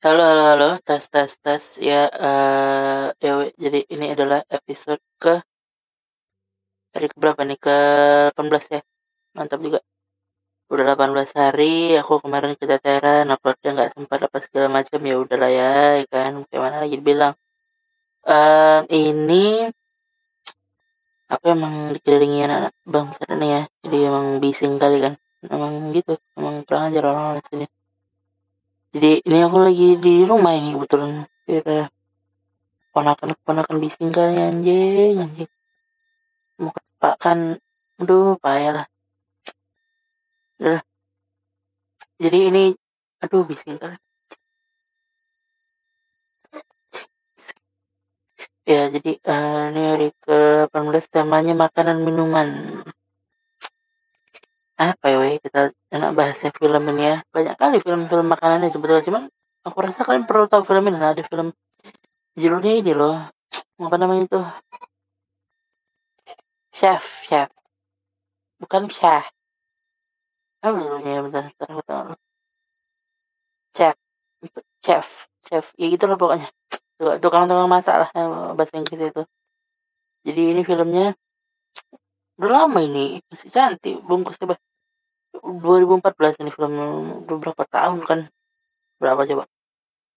Halo, halo, halo, tes, tes, tes. Ya, eh ya, jadi ini adalah episode ke hari keberapa nih? Ke 18 ya. Mantap juga. Udah 18 hari, aku kemarin keteteran, uploadnya nggak sempat apa segala macam ya udahlah ya, ya kan. Gimana lagi bilang. Eh ini apa emang dikelilingi anak-anak bangsa ini ya. Jadi emang bising kali kan. Emang gitu, emang kurang ajar orang-orang sini. Jadi ini aku lagi di rumah ini kebetulan. Kira ponakan ponakan bising kali anjing anjing. Mau kan, aduh payah lah. Udah. Jadi ini, aduh bising kali. Ya, jadi eh, ini hari ke-18 temanya makanan minuman. Apa ya, kita enak bahasnya film ini ya. Banyak kali film-film makanannya sebetulnya. Cuman aku rasa kalian perlu tahu film ini. Nah, ada film judulnya ini loh. Apa namanya itu? Chef, Chef. Bukan Chef. Apa judulnya? Bentar, bentar, aku tahu. Chef. Chef. Chef. Ya gitu lah pokoknya. Tukang-tukang masak lah bahasa Inggris itu. Jadi ini filmnya udah lama ini masih cantik bungkusnya bah 2014 ini film udah berapa tahun kan. Berapa coba?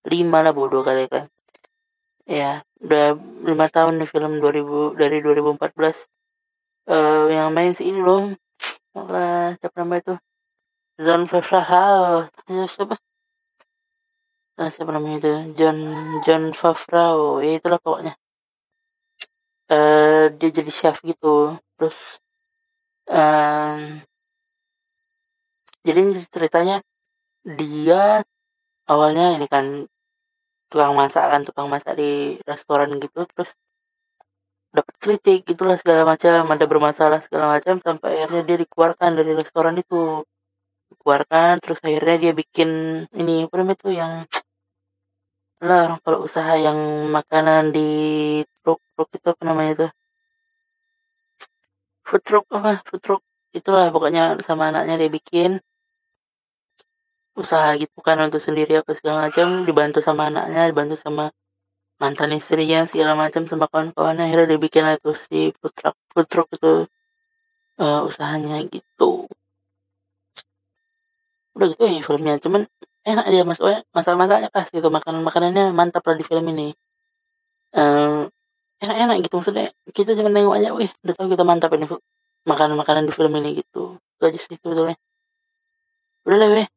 Lima lah bodoh kali kan. Ya udah lima tahun nih film 2000 dari 2014 uh, yang main si ini loh. Lah siapa nama itu? John Favreau. Siapa? Nah siapa namanya itu? John John Favreau. Ya itulah pokoknya. Uh, dia jadi chef gitu. Terus um, jadi ceritanya dia awalnya ini kan tukang masak kan tukang masak di restoran gitu terus dapat kritik gitulah segala macam ada bermasalah segala macam sampai akhirnya dia dikeluarkan dari restoran itu. Dikeluarkan terus akhirnya dia bikin ini apa namanya itu yang lah orang kalau usaha yang makanan di truk truk itu apa namanya itu food truck apa food truck itulah pokoknya sama anaknya dia bikin usaha gitu kan untuk sendiri apa segala macam dibantu sama anaknya dibantu sama mantan istrinya segala macam sama kawan-kawannya akhirnya dia bikin itu si food truck itu uh, usahanya gitu. Udah gitu ya filmnya cuman enak dia mas. Masalah masaknya pasti itu makanan makanannya mantap lah di film ini. Uh, enak-enak gitu maksudnya kita cuma nengok aja wih udah tahu kita mantap ini makanan-makanan di film ini gitu. Itu aja sih sebetulnya. Udah lah weh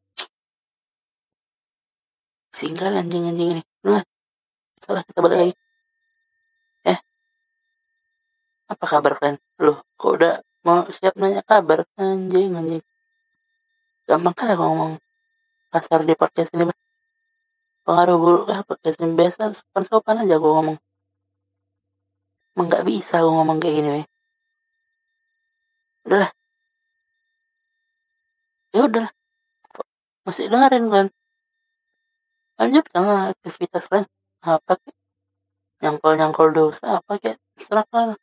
singgal anjing-anjing ini. Udah salah kita balik lagi. Eh. Apa kabar kan loh kok udah mau siap nanya kabar? Anjing anjing. Gampang aku ngomong. Kasar di podcast ini pengaruh buruk kan podcast ini biasa sopan sopan aja aku ngomong. Emang nggak bisa aku ngomong kayak gini weh udahlah. Ya udahlah. Masih dengerin kan lanjutkan aktivitas kan apa kek? Nyangkol nyangkol dosa apa kek? Serah kan